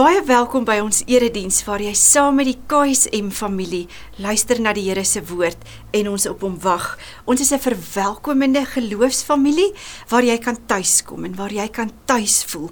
Baie welkom by ons erediens waar jy saam met die KSM familie luister na die Here se woord en ons op hom wag. Ons is 'n verwelkomende geloofsfamilie waar jy kan tuiskom en waar jy kan tuis voel.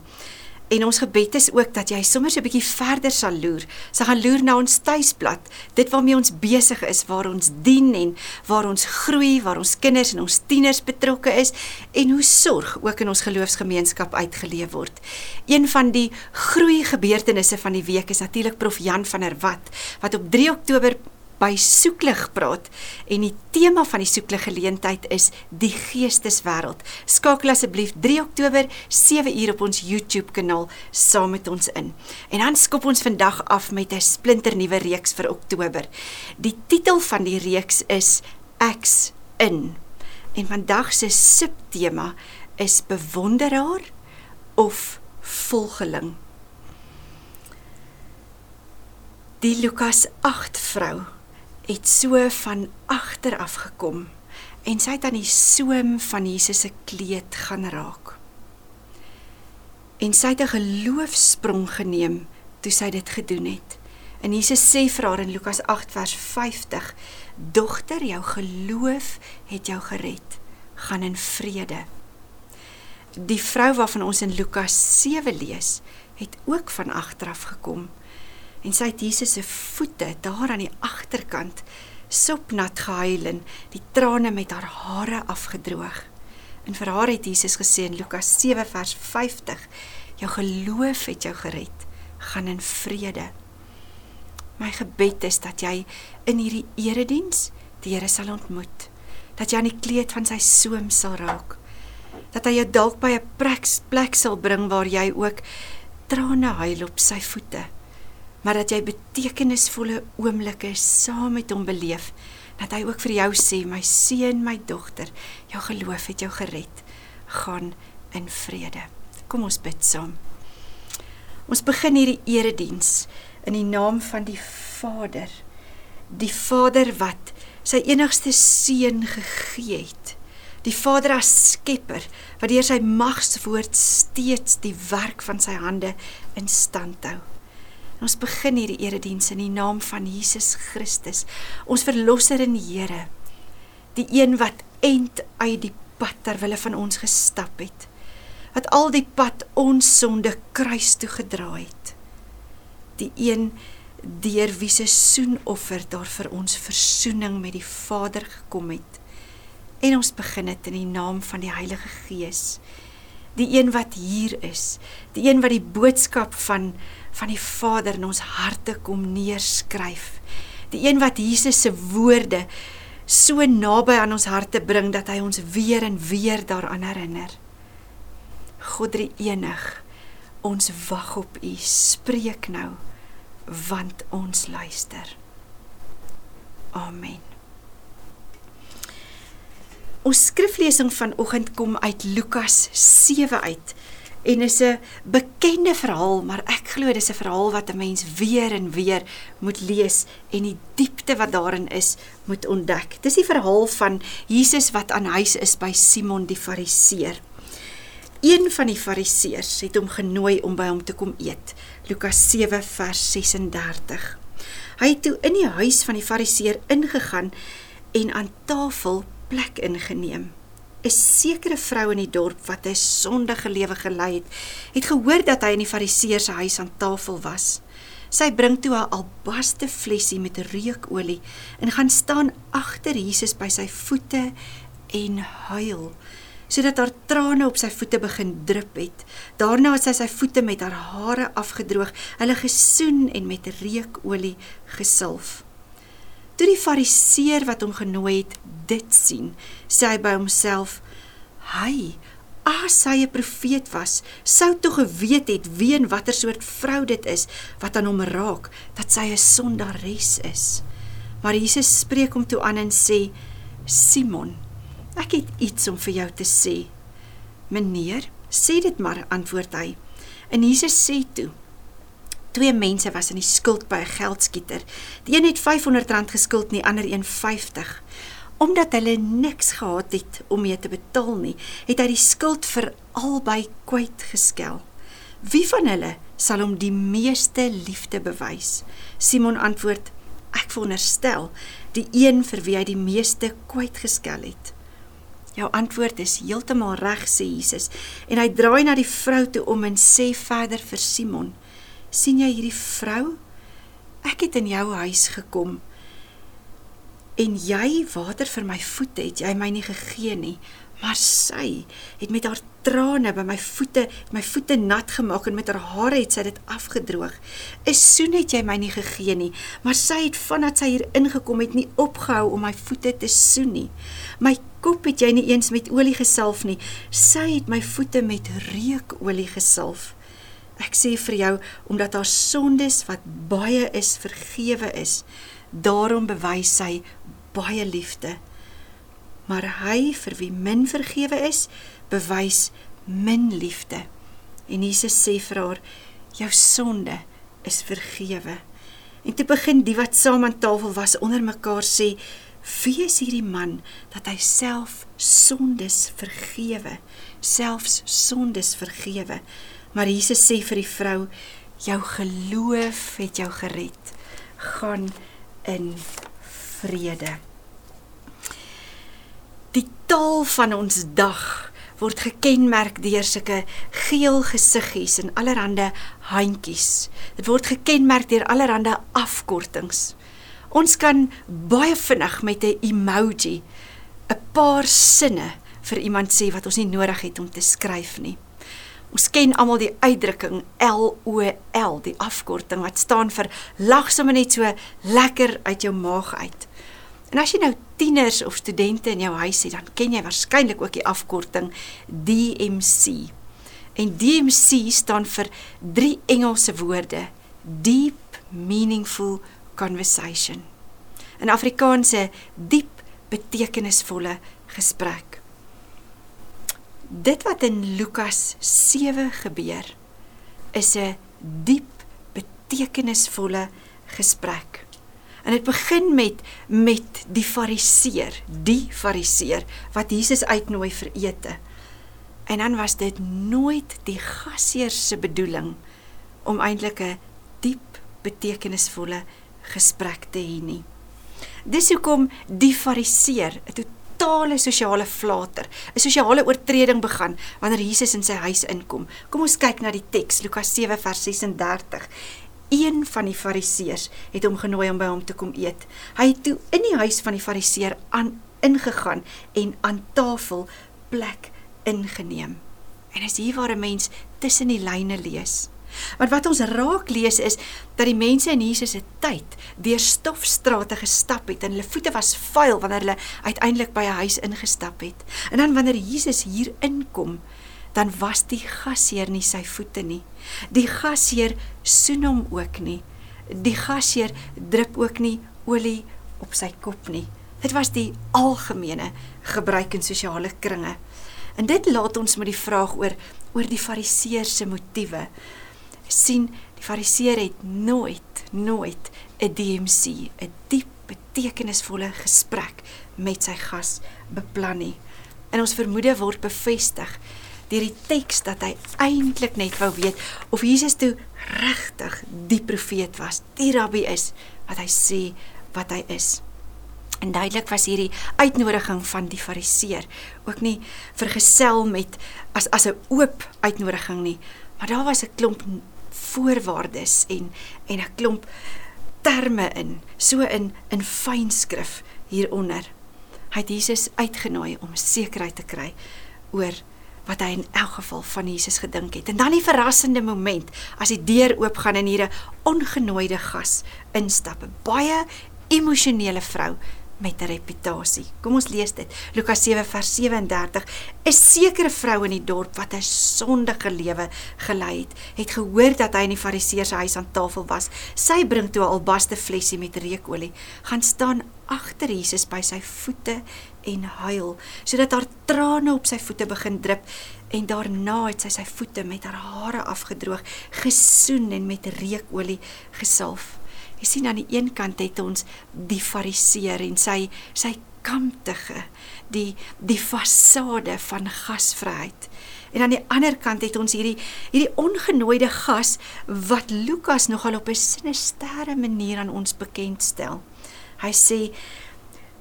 En ons gebed is ook dat jy sommer so 'n bietjie verder sal loer. Sal gaan loer na ons tuisblad, dit waarmee ons besig is, waar ons dien en waar ons groei, waar ons kinders en ons tieners betrokke is en hoe sorg ook in ons geloofsgemeenskap uitgeleef word. Een van die groei gebeurtenisse van die week is natuurlik Prof Jan van der Walt wat op 3 Oktober by soeklig praat en die tema van die soeklig geleentheid is die geesteswêreld. Skakel asseblief 3 Oktober 7 uur op ons YouTube kanaal saam met ons in. En dan skop ons vandag af met 'n splinternuwe reeks vir Oktober. Die titel van die reeks is Ek's in. En vandag se subtema is bewonderaar of volgeling. Die Lukas 8 vrou het so van agter af gekom en sy het aan die soem van Jesus se kleed gaan raak. En sy het 'n geloofsprong geneem toe sy dit gedoen het. En Jesus sê vir haar in Lukas 8 vers 50: "Dogter, jou geloof het jou gered. Gaan in vrede." Die vrou waarvan ons in Lukas 7 lees, het ook van agter af gekom en sy het Jesus se voete daar aan die agterkant sopnat gehuil en die trane met haar hare afgedroog. En vir haar het Jesus gesê in Lukas 7 vers 50: "Jou geloof het jou gered. Gaan in vrede." My gebed is dat jy in hierdie erediens die Here sal ontmoet. Dat jy aan die kleed van sy soem sal raak. Dat hy jou dalk by 'n plek sal bring waar jy ook trane huil op sy voete maar dat jy betekenisvolle oomblikke saam met hom beleef dat hy ook vir jou sê my seun my dogter jou geloof het jou gered. Gaan in vrede. Kom ons bid saam. Ons begin hierdie erediens in die naam van die Vader. Die Vader wat sy enigste seun gegee het. Die Vader as skepper wat deur sy magswoord steeds die werk van sy hande in stand hou En ons begin hierdie erediens in die naam van Jesus Christus, ons verlosser en Here, die een wat end uit die pad ter wille van ons gestap het, wat al die pad ons sonde kruis toe gedra het. Die een deur wie se soenoffer daar vir ons versoening met die Vader gekom het. En ons begin dit in die naam van die Heilige Gees, die een wat hier is, die een wat die boodskap van van die Vader in ons harte kom neerskryf. Die een wat Jesus se woorde so naby aan ons harte bring dat hy ons weer en weer daaraan herinner. God drie enig, ons wag op U. Spreek nou want ons luister. Amen. Ons skriflesing vanoggend kom uit Lukas 7 uit en is 'n bekende verhaal, maar ek glo dis 'n verhaal wat 'n mens weer en weer moet lees en die diepte wat daarin is moet ontdek. Dis die verhaal van Jesus wat aan huis is by Simon die Fariseer. Een van die Fariseërs het hom genooi om by hom te kom eet. Lukas 7 vers 36. Hy het toe in die huis van die Fariseer ingegaan en aan tafel plek ingeneem. 'n sekere vrou in die dorp wat 'n sondige lewe gelei het, het gehoor dat hy in die Fariseer se huis aan tafel was. Sy bring toe 'n albaste flesie met reukolie en gaan staan agter Jesus by sy voete en huil sodat haar trane op sy voete begin drup het. Daarna het sy sy voete met haar hare afgedroog, hulle gesoen en met reukolie gesalf. Toe die fariseer wat hom genooi het dit sien, sê hy by homself: "Hy, as hy 'n profeet was, sou tog geweet het wie en watter soort vrou dit is wat aan hom raak, dat sy 'n sondares is." Maar Jesus spreek hom toe aan en sê: "Simon, ek het iets om vir jou te sê." "Meneer, sê dit maar," antwoord hy. En Jesus sê toe: Twee mense was in die skuld by 'n geldskieter. Die een het R500 geskuld die ander 150. Omdat hulle niks gehad het om mee te betaal nie, het hy die skuld vir albei kwyt geskel. Wie van hulle sal hom die meeste liefde bewys. Simon antwoord: Ek veronderstel die een vir wie hy die meeste kwyt geskel het. Jou antwoord is heeltemal reg, sê Jesus, en hy draai na die vrou toe om en sê verder vir Simon: "Sien jy hierdie vrou? Ek het in jou huis gekom en jy water vir my voete het jy my nie gegee nie, maar sy het met haar trane by my voete, my voete nat gemaak en met haar hare het sy dit afgedroog. 'n Soen het jy my nie gegee nie, maar sy het vandat sy hier ingekom het nie opgehou om my voete te soen nie. My kop het jy nie eens met olie gesalf nie. Sy het my voete met reukolie gesalf. Ek sê vir jou omdat haar sondes wat baie is vergewe is, daarom bewys sy baie liefde maar hy vir wie min vergewe is, bewys min liefde. En Jesus sê vir haar: "Jou sonde is vergewe." En toe begin die wat saam aan tafel was onder mekaar sê: "Wie is hierdie man dat hy self sondes vergewe, selfs sondes vergewe?" Maar Jesus sê vir die vrou: "Jou geloof het jou gered. Gaan in vrede." Die taal van ons dag word gekenmerk deur sulke geel gesiggies en allerlei handjies. Dit word gekenmerk deur allerlei afkortings. Ons kan baie vinnig met 'n emoji 'n paar sinne vir iemand sê wat ons nie nodig het om te skryf nie. Ons ken almal die uitdrukking LOL, die afkorting wat staan vir lag sommer net so lekker uit jou maag uit. En as jy nou tieners of studente in jou huis het, dan ken jy waarskynlik ook die afkorting DMC. En DMC staan vir drie Engelse woorde: deep meaningful conversation. In Afrikaans 'n diep betekenisvolle gesprek. Dit wat in Lukas 7 gebeur, is 'n diep betekenisvolle gesprek. En dit begin met met die fariseer, die fariseer wat Jesus uitnooi vir ete. En dan was dit nooit die gasheer se bedoeling om eintlik 'n diep betekenisvolle gesprek te hê nie. Dis hoekom die fariseer 'n totale sosiale flater, 'n sosiale oortreding begaan wanneer Jesus in sy huis inkom. Kom ons kyk na die teks Lukas 7 vers 36 een van die fariseërs het hom genooi om by hom te kom eet. Hy het toe in die huis van die fariseer aan ingegaan en aan tafel plek ingeneem. En is hier waar 'n mens tussen die lyne lees. Want wat ons raak lees is dat die mense in Jesus se tyd deur stofstrate gestap het en hulle voete was vuil wanneer hulle uiteindelik by 'n huis ingestap het. En dan wanneer Jesus hier inkom, dan was die gasheer nie sy voete nie. Die gasheer soen hom ook nie. Die gasheer drup ook nie olie op sy kop nie. Dit was die algemene gebruik in sosiale kringe. En dit laat ons met die vraag oor oor die fariseer se motiewe. Sien die fariseer het nooit nooit 'n DMC, 'n diep betekenisvolle gesprek met sy gas beplan nie. En ons vermoede word bevestig deur die teks dat hy eintlik net wou weet of Jesus toe regtig die profeet was, die rabbi is wat hy sê wat hy is. En duidelik was hierdie uitnodiging van die fariseer ook nie vergesel met as as 'n oop uitnodiging nie, maar daar was 'n klomp voorwaardes en en 'n klomp terme in, so in in fyn skrif hieronder. Hy het Jesus uitgenooi om sekerheid te kry oor wat hy in elk geval van Jesus gedink het. En dan die verrassende moment as die deur oopgaan en hier 'n ongenooide gas instap, 'n baie emosionele vrou met 'n reputasie. Kom ons lees dit. Lukas 7 vers 37. 'n Sekere vrou in die dorp wat 'n sondige lewe gelei het, het gehoor dat hy in die Fariseer se huis aan tafel was. Sy bring toe 'n albaste flesie met reukolie, gaan staan agter Jesus by sy voete en huil, sodat haar trane op sy voete begin drup en daarna het sy sy voete met haar hare afgedroog, gesoen en met reukolie gesalf. Jy sien aan die een kant het ons die fariseer en sy sy kamptige die die fasade van gasvryheid En aan die ander kant het ons hierdie hierdie ongenooide gas wat Lukas nogal op 'n sinistere manier aan ons bekendstel. Hy sê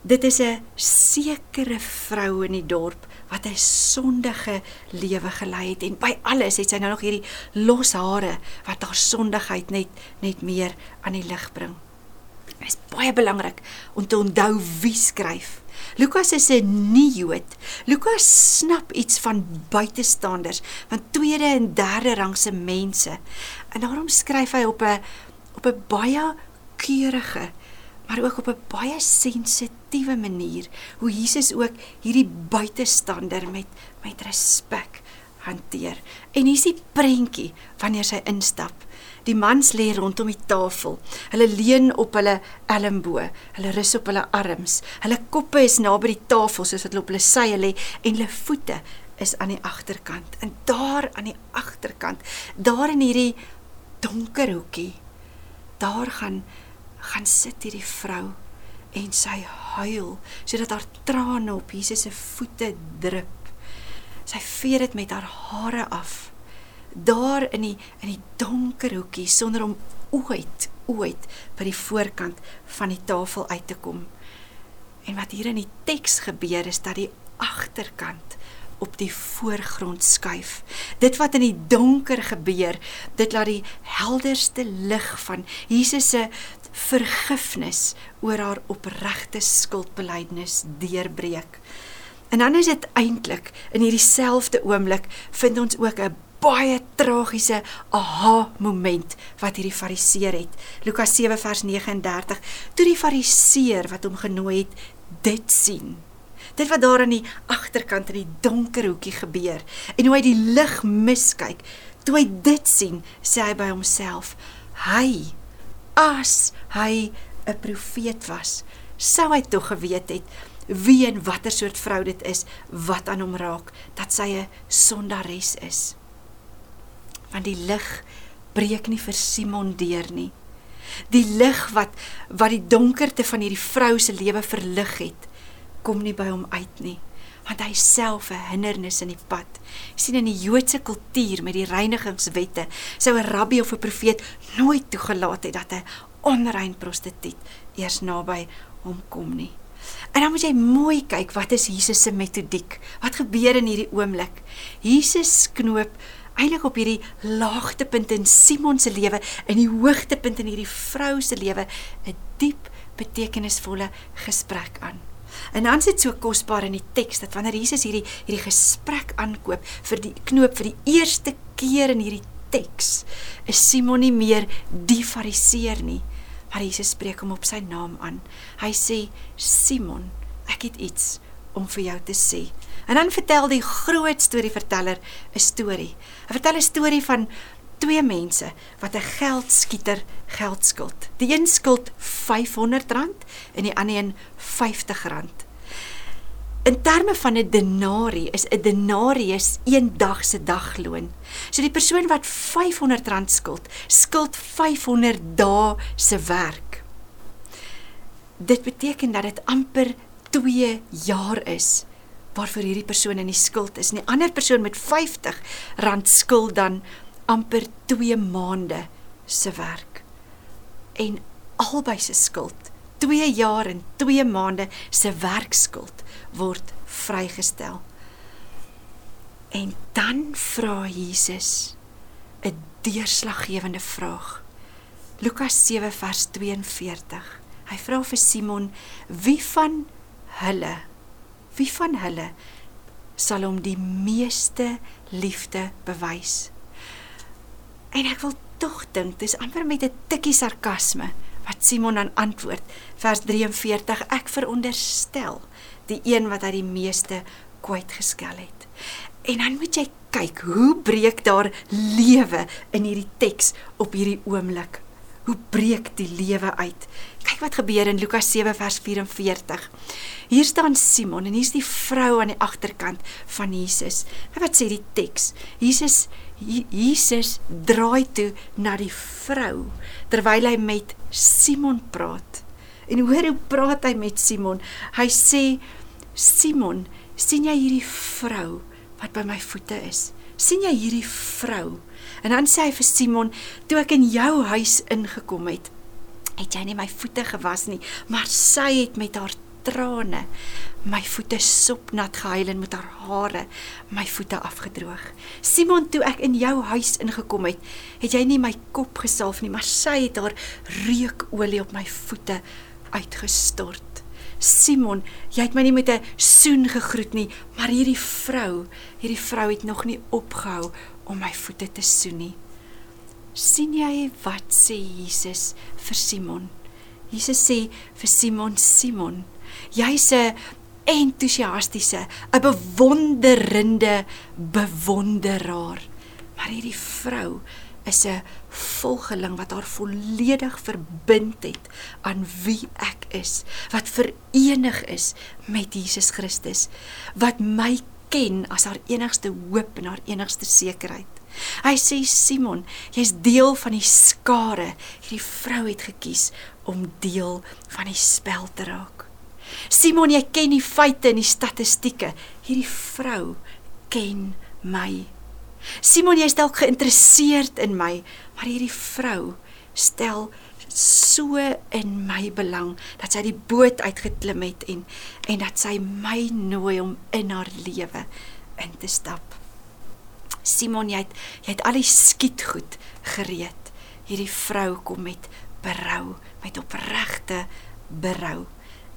dit is 'n sekere vrou in die dorp wat 'n sondige lewe gelei het en by alles het sy nou nog hierdie los hare wat haar sondigheid net net meer aan die lig bring. Dit is baie belangrik om te onthou wie skryf. Lukas is 'n nie-Jood. Lukas snap iets van buitestanders, van tweede en derde rangse mense. En daarom skryf hy op 'n op 'n baie keurige, maar ook op 'n baie sensitiewe manier hoe Jesus ook hierdie buitestander met met respek hanteer. En hier's die prentjie wanneer sy instap. Die mans lê rondom die tafel. Hulle leun op hulle elmbo. Hulle rus op hulle arms. Hulle koppe is naby die tafel soos wat hulle op hulle sye lê en hulle voete is aan die agterkant. En daar aan die agterkant, daar in hierdie donker hoekie, daar gaan gaan sit hierdie vrou en sy huil sodat haar trane op Jesus se voete drup. Sy vee dit met haar hare af daar in die in die donker hoekie sonder om ooit ooit by die voorkant van die tafel uit te kom. En wat hier in die teks gebeur is dat die agterkant op die voorgrond skuif. Dit wat in die donker gebeur, dit laat die helderste lig van Jesus se vergifnis oor haar opregte skuldbelydenis deurbreek. En dan is dit eintlik in hierdie selfde oomblik vind ons ook 'n baie tragiese aha moment wat hierdie fariseer het. Lukas 7 vers 39. Toe die fariseer wat hom genooi het, dit sien. Dit wat daar aan die agterkant in die donker hoekie gebeur en hoe hy die lig miskyk. Toe hy dit sien, sê hy by homself: "Hy as hy 'n profeet was, sou hy tog geweet het wie en watter soort vrou dit is wat aan hom raak, dat sy 'n sondares is." want die lig breek nie vir Simon deur nie. Die lig wat wat die donkerte van hierdie vrou se lewe verlig het, kom nie by hom uit nie, want hy self 'n hindernis in die pad. Jy sien in die Joodse kultuur met die reinigingswette, sou 'n rabbi of 'n profeet nooit toegelaat het dat 'n onrein prostituut eers naby hom kom nie. En dan moet jy mooi kyk wat is Jesus se metodiek? Wat gebeur in hierdie oomblik? Jesus knoop eintlik op hierdie laagtepunt in Simon se lewe en die hoogtepunt in hierdie vrou se lewe 'n diep betekenisvolle gesprek aan. En dan sit so kosbaar in die teks dat wanneer Jesus hierdie hierdie gesprek aankoop vir die knoop vir die eerste keer in hierdie teks, is Simon nie meer die fariseer nie, maar Jesus spreek hom op sy naam aan. Hy sê Simon, ek het iets om vir jou te sê. En dan vertel die groot storieverteller 'n storie. Hy vertel 'n storie van twee mense wat 'n geldskieter geld skuld. Die een skuld R500 en die ander een R50. In terme van 'n denarii is 'n denarius een dag se dagloon. So die persoon wat R500 skuld, skuld 500 dae se werk. Dit beteken dat dit amper 2 jaar is waarvoor hierdie persoon in die skuld is. Die ander persoon met R50 skuld dan amper 2 maande se werk. En albei se skuld, 2 jaar en 2 maande se werkskuld word vrygestel. En dan vra Jesus 'n deurslaggewende vraag. Lukas 7 vers 42. Hy vra vir Simon: "Wie van hulle wie van hulle sal hom die meeste liefde bewys? En ek wil tog dink dis amper met 'n tikkie sarkasme wat Simon dan antwoord vers 43 ek veronderstel die een wat hy die meeste kwyt geskel het. En dan moet jy kyk hoe breek daar lewe in hierdie teks op hierdie oomblik. Hoe breek die lewe uit? Kyk wat gebeur in Lukas 7 vers 44. Hier staan Simon en hier's die vrou aan die agterkant van Jesus. Wat sê die teks? Jesus Jesus draai toe na die vrou terwyl hy met Simon praat. En hoor hoe praat hy met Simon? Hy sê Simon, sien jy hierdie vrou wat by my voete is? sien jy hierdie vrou?" En dan sê hy vir Simon, "Toe ek in jou huis ingekom het, het jy nie my voete gewas nie, maar sy het met haar trane my voete sopnat gehuil en met haar hare my voete afgedroog. Simon, toe ek in jou huis ingekom het, het jy nie my kop gesalf nie, maar sy het haar reukolie op my voete uitgestort. Simon, jy het my nie met 'n soen gegroet nie, maar hierdie vrou, hierdie vrou het nog nie opgehou om my voete te soen nie. sien jy wat sê Jesus vir Simon? Jesus sê vir Simon, Simon, jy's 'n entoesiastiese, 'n bewonderende bewonderaar. Maar hierdie vrou is 'n volgeling wat haar volledig verbind het aan wie ek is, wat verenig is met Jesus Christus, wat my ken as haar enigste hoop en haar enigste sekerheid. Hy sê Simon, jy's deel van die skare. Hierdie vrou het gekies om deel van die spel te raak. Simon, jy ken die feite en die statistieke. Hierdie vrou ken my. Simon, jy's dalk geïnteresseerd in my, maar hierdie vrou stel so in my belang dat sy die boot uitgeklim het en en dat sy my nooi om in haar lewe in te stap. Simon, jy het jy het al die skietgoed gereed. Hierdie vrou kom met berou, met opregte berou.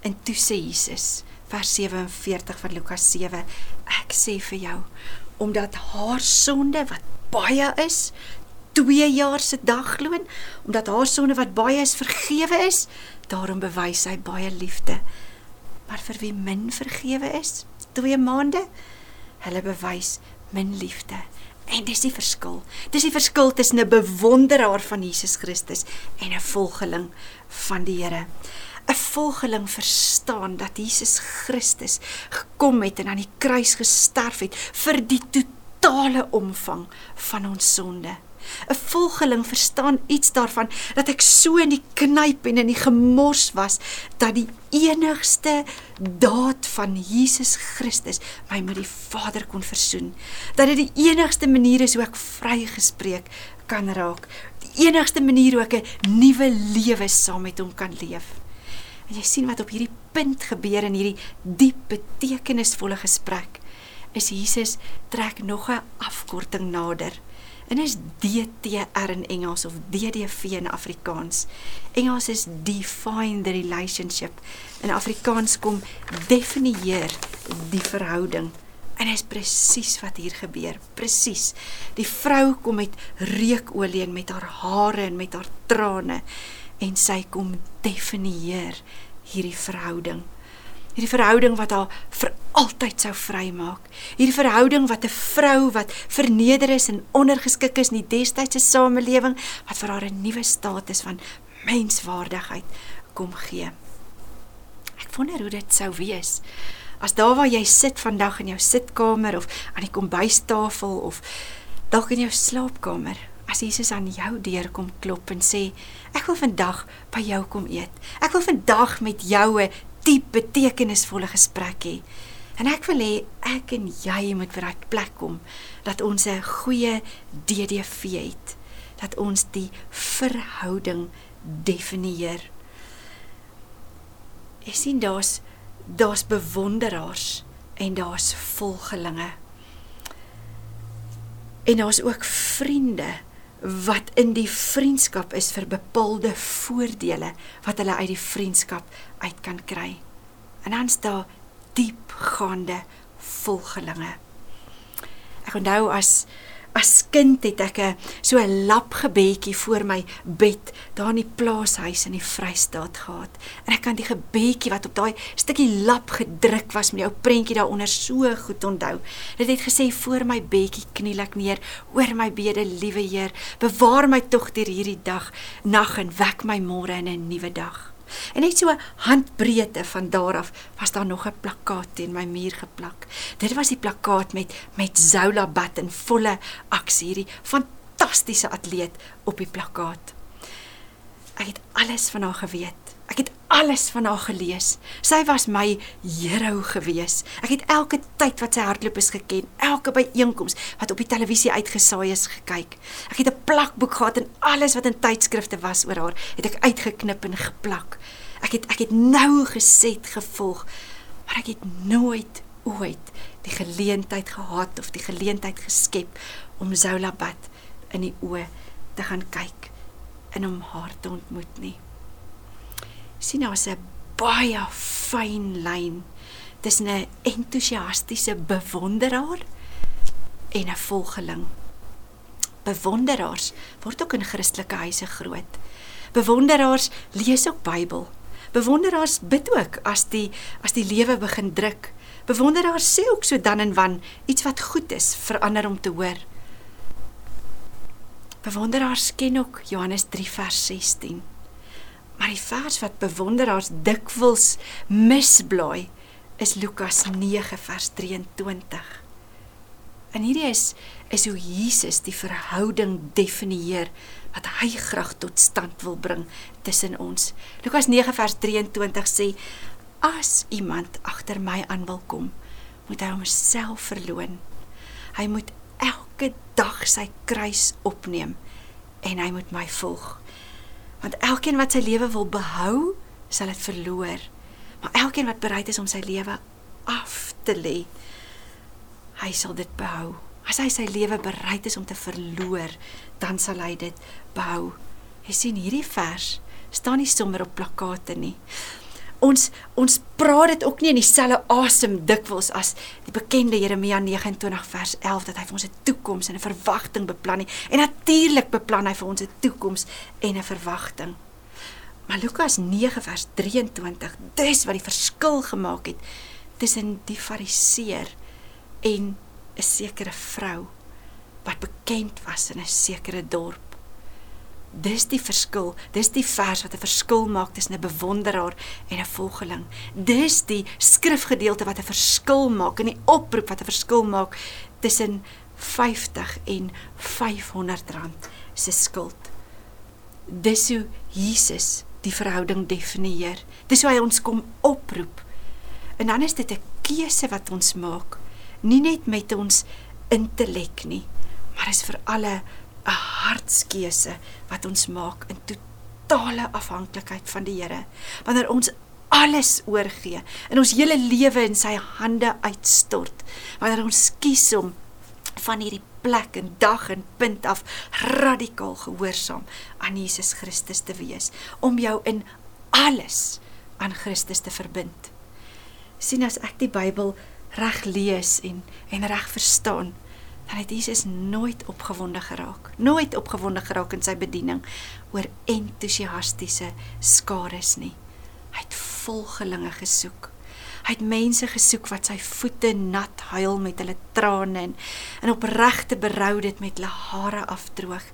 En toe sê Jesus, vers 47 van Lukas 7, ek sê vir jou, omdat haar sonde wat baie is, 2 jaar se dagloon, omdat haar sonde wat baie is vergewe is, daarom bewys hy baie liefde. Maar vir wie min vergewe is, 2 maande, hulle bewys min liefde. En dis die verskil. Dis die verskil tussen 'n bewonderaar van Jesus Christus en 'n volgeling van die Here. 'n volgeling verstaan dat Jesus Christus gekom het en aan die kruis gesterf het vir die totale omvang van ons sonde. 'n Volgeling verstaan iets daarvan dat ek so in die knyp en in die gemors was dat die enigste daad van Jesus Christus my met die Vader kon versoen. Dat dit die enigste manier is hoe ek vrygespreek kan raak. Die enigste manier hoe ek 'n nuwe lewe saam met hom kan leef. En jy sien wat op hierdie punt gebeur in hierdie diep betekenisvolle gesprek. Is Jesus trek nog 'n afkorting nader. En is DTR in Engels of DDV in Afrikaans. Engels is define the relationship. In Afrikaans kom definieer die verhouding. En dit is presies wat hier gebeur. Presies. Die vrou kom met reukolie en met haar hare en met haar trane en sy kom definieer hierdie verhouding. Hierdie verhouding wat haar vir altyd sou vrymaak. Hierdie verhouding wat 'n vrou wat verneder is en ondergeskik is in die destydse samelewing wat vir haar 'n nuwe status van menswaardigheid kom gee. Ek wonder hoe dit sou wees as daar waar jy sit vandag in jou sitkamer of aan die kombuistafel of dalk in jou slaapkamer as Jesus aan jou deur kom klop en sê ek wil vandag by jou kom eet. Ek wil vandag met jou 'n diep betekenisvolle gesprek hê. En ek wil hê ek en jy moet vir 'n plek kom dat ons 'n goeie DDV het. Dat ons die verhouding definieer. Ek sien daar's daar's bewonderaars en daar's volgelinge. En daar's ook vriende wat in die vriendskap is vir bepaalde voordele wat hulle uit die vriendskap uit kan kry. En dan staan diepgaande volgelinge. Ek onthou as As kind het ek 'n so 'n lapgebedjie voor my bed daar in die plaashuis in die Vrystaat gehad. En ek kan die gebedjie wat op daai stukkie lap gedruk was met die ou prentjie daaronder so goed onthou. Dit het gesê voor my bedjie kniel ek neer oor my bede, liewe Heer, bewaar my tog deur hierdie dag, nag en wek my môre in 'n nuwe dag. En net so handbreedte van daar af was daar nog 'n plakkaat teen my muur geplak. Dit was die plakkaat met met Zola Bat in volle aksie hierdie fantastiese atleet op die plakkaat. Ek het alles van haar geweet. Ek het alles van haar gelees. Sy was my hero gewees. Ek het elke tyd wat sy hardloop is geken, elke byeenkoms wat op die televisie uitgesaai is gekyk. Ek het 'n plakboek gehad en alles wat in tydskrifte was oor haar, het ek uitgeknip en geplak. Ek het ek het nou geset gevolg, maar ek het nooit ooit die geleentheid gehad of die geleentheid geskep om Zoulabat in die oë te gaan kyk en om haar te ontmoet nie. Sien daar's 'n baie fyn lyn tussen 'n entoesiastiese bewonderaar en 'n volgeling. Bewonderaars word ook in Christelike huise groot. Bewonderaars lees ook Bybel. Bewonderaars bid ook as die as die lewe begin druk. Bewonderaars sê ook so dan en wan iets wat goed is vir ander om te hoor. Bewonderaars ken ook Johannes 3 vers 16. Maar die vers wat bewonderaars dikwels misblaai is Lukas 9 vers 23. En hierdie is is hoe Jesus die verhouding definieer wat hy graag tot stand wil bring tussen ons. Lukas 9 vers 23 sê as iemand agter my aan wil kom, moet hy homself verloon. Hy moet elke dag sy kruis opneem en hy moet my volg. Want elkeen wat sy lewe wil behou, sal dit verloor. Maar elkeen wat bereid is om sy lewe af te lê, hy sal dit behou. As hy sy lewe bereid is om te verloor, dan sal hy dit behou. Jy sien hierdie vers staan nie sommer op plakkate nie ons ons praat dit ook nie in dieselfde asem dikwels as die bekende Jeremia 29 vers 11 dat hy vir ons 'n toekoms en 'n verwagting beplan nie. En natuurlik beplan hy vir ons 'n toekoms en 'n verwagting. Maar Lukas 9 vers 23, dis wat die verskil gemaak het tussen die fariseer en 'n sekere vrou wat bekend was in 'n sekere dorp. Dis die verskil. Dis die vers wat 'n verskil maak tussen 'n bewonderaar en 'n volgeling. Dis die skrifgedeelte wat 'n verskil maak en die oproep wat 'n verskil maak tussen 50 en 500 rand se skuld. Dis hoe Jesus die verhouding definieer. Dis hoe hy ons kom oproep. En dan is dit 'n keuse wat ons maak, nie net met ons intellek nie, maar is vir alle 'n hartskeuse wat ons maak in totale afhanklikheid van die Here. Wanneer ons alles oorgee en ons hele lewe in sy hande uitstort. Wanneer ons kies om van hierdie plek en dag en punt af radikaal gehoorsaam aan Jesus Christus te wees, om jou in alles aan Christus te verbind. sien as ek die Bybel reg lees en en reg verstaan, dan het Jesus nooit opgewonde geraak. Nooit opgewonde geraak in sy bediening oor entoesiastiese skares nie. Hy het volgelinge gesoek. Hy het mense gesoek wat sy voete nat huil met hulle trane en in opregte berou dit met hulle hare afdroog.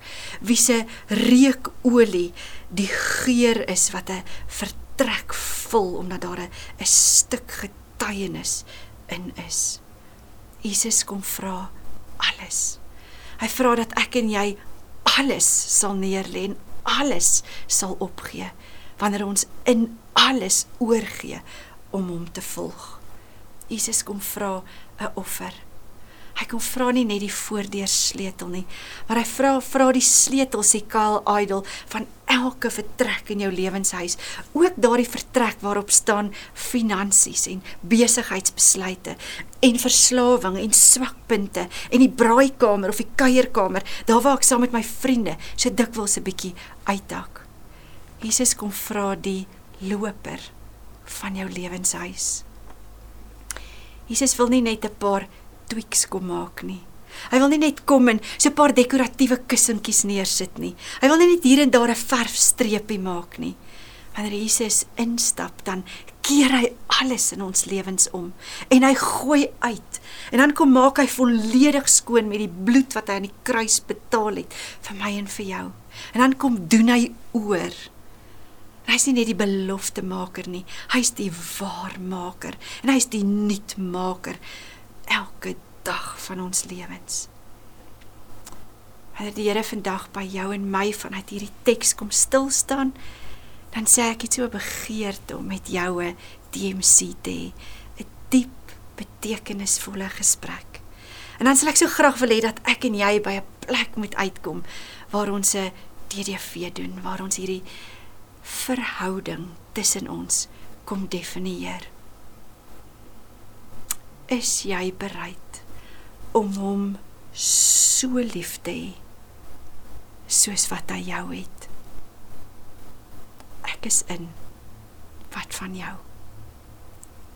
Wie se reukolie die geur is wat 'n vertrek vul omdat daar 'n stuk getuienis in is. Jesus kom vra alles. Hy vra dat ek en jy alles sal neerlê en alles sal opgee wanneer ons in alles oorgee om hom te volg. Jesus kom vra 'n offer. Hy kom vra nie net die voordeur sleutel nie, maar hy vra vra die sleutel sê Kaal Idol van elke vertrek in jou lewenshuis, ook daardie vertrek waarop staan finansies en besigheidsbesluite en verslawing en swakpunte en die braaikamer of die kuierkamer, daar waar ek saam met my vriende so dikwels 'n bietjie uitdak. Jesus kom vra die loper van jou lewenshuis. Jesus wil nie net 'n paar tweaks kom maak nie. Hy wil nie net kom en so 'n paar dekoratiewe kussentjies neersit nie. Hy wil nie net hier en daar 'n verfstreepie maak nie. Wanneer Jesus instap, dan keer hy alles in ons lewens om en hy gooi uit. En dan kom maak hy volledig skoon met die bloed wat hy aan die kruis betaal het vir my en vir jou. En dan kom doen hy oor. Hy is nie net die belofte maker nie, hy's die waarmaker en hy's die nuutmaker elke dag van ons lewens. Wanneer die Here vandag by jou en my vanuit hierdie teks kom stil staan, dan sê ek dit so begeerd om met jou 'n DMC te hê, 'n diep betekenisvolle gesprek. En dan sal ek so graag wil hê dat ek en jy by 'n plek moet uitkom waar ons 'n DDV doen, waar ons hierdie verhouding tussen ons kom definieer. Is jy bereid om hom so lief te hê soos wat hy jou het? Ek is in. Wat van jou?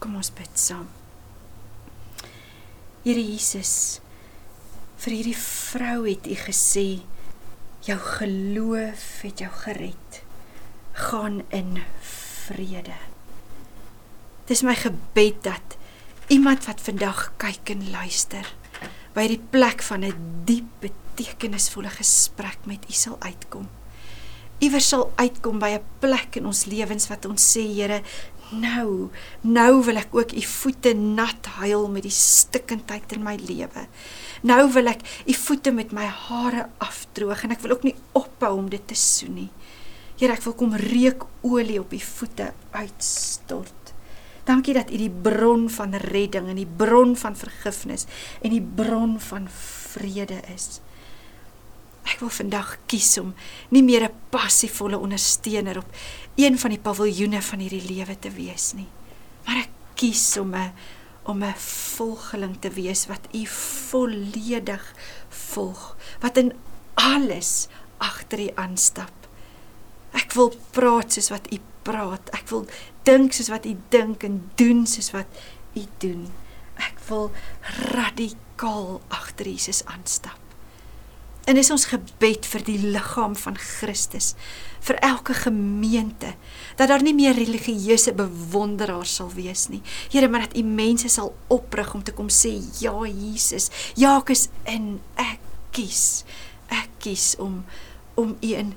Kom ons bid saam. Here Jesus, vir hierdie vrou het U gesê jou geloof het jou gered. Gaan in vrede. Dis my gebed dat iemand wat vandag kyk en luister by die plek van 'n diep betekenisvolle gesprek met U sal uitkom. Iewers sal uitkom by 'n plek in ons lewens wat ons sê Here, nou, nou wil ek ook U voete nat huil met die stikkindheid in my lewe. Nou wil ek U voete met my hare afdroog en ek wil ook nie ophou om dit te soen nie. Here, ek wil kom reuk olie op U voete uitstort. Dankie dat U die bron van redding en die bron van vergifnis en die bron van vrede is. Ek wil vandag kies om nie meer 'n passievolle ondersteuner op een van die paviljoene van hierdie lewe te wees nie, maar ek kies om 'n om 'n volgeling te wees wat U volledig volg, wat in alles agter U aanstap. Ek wil praat soos wat U praat. Ek wil dink soos wat U dink en doen soos wat U doen. Ek wil radikaal agter Jesus aanstap. En dis ons gebed vir die liggaam van Christus, vir elke gemeente, dat daar nie meer religieuse bewonderaars sal wees nie. Here, maar dat U mense sal oprig om te kom sê, "Ja, Jesus, ja, ek is in, ek kies. Ek kies om om U in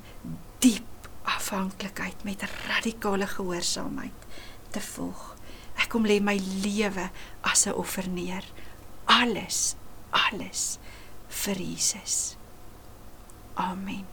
diep afhanklikheid met radikale gehoorsaamheid te volg. Ek kom lê my lewe as 'n offer neer. Alles, alles vir Jesus. Amen.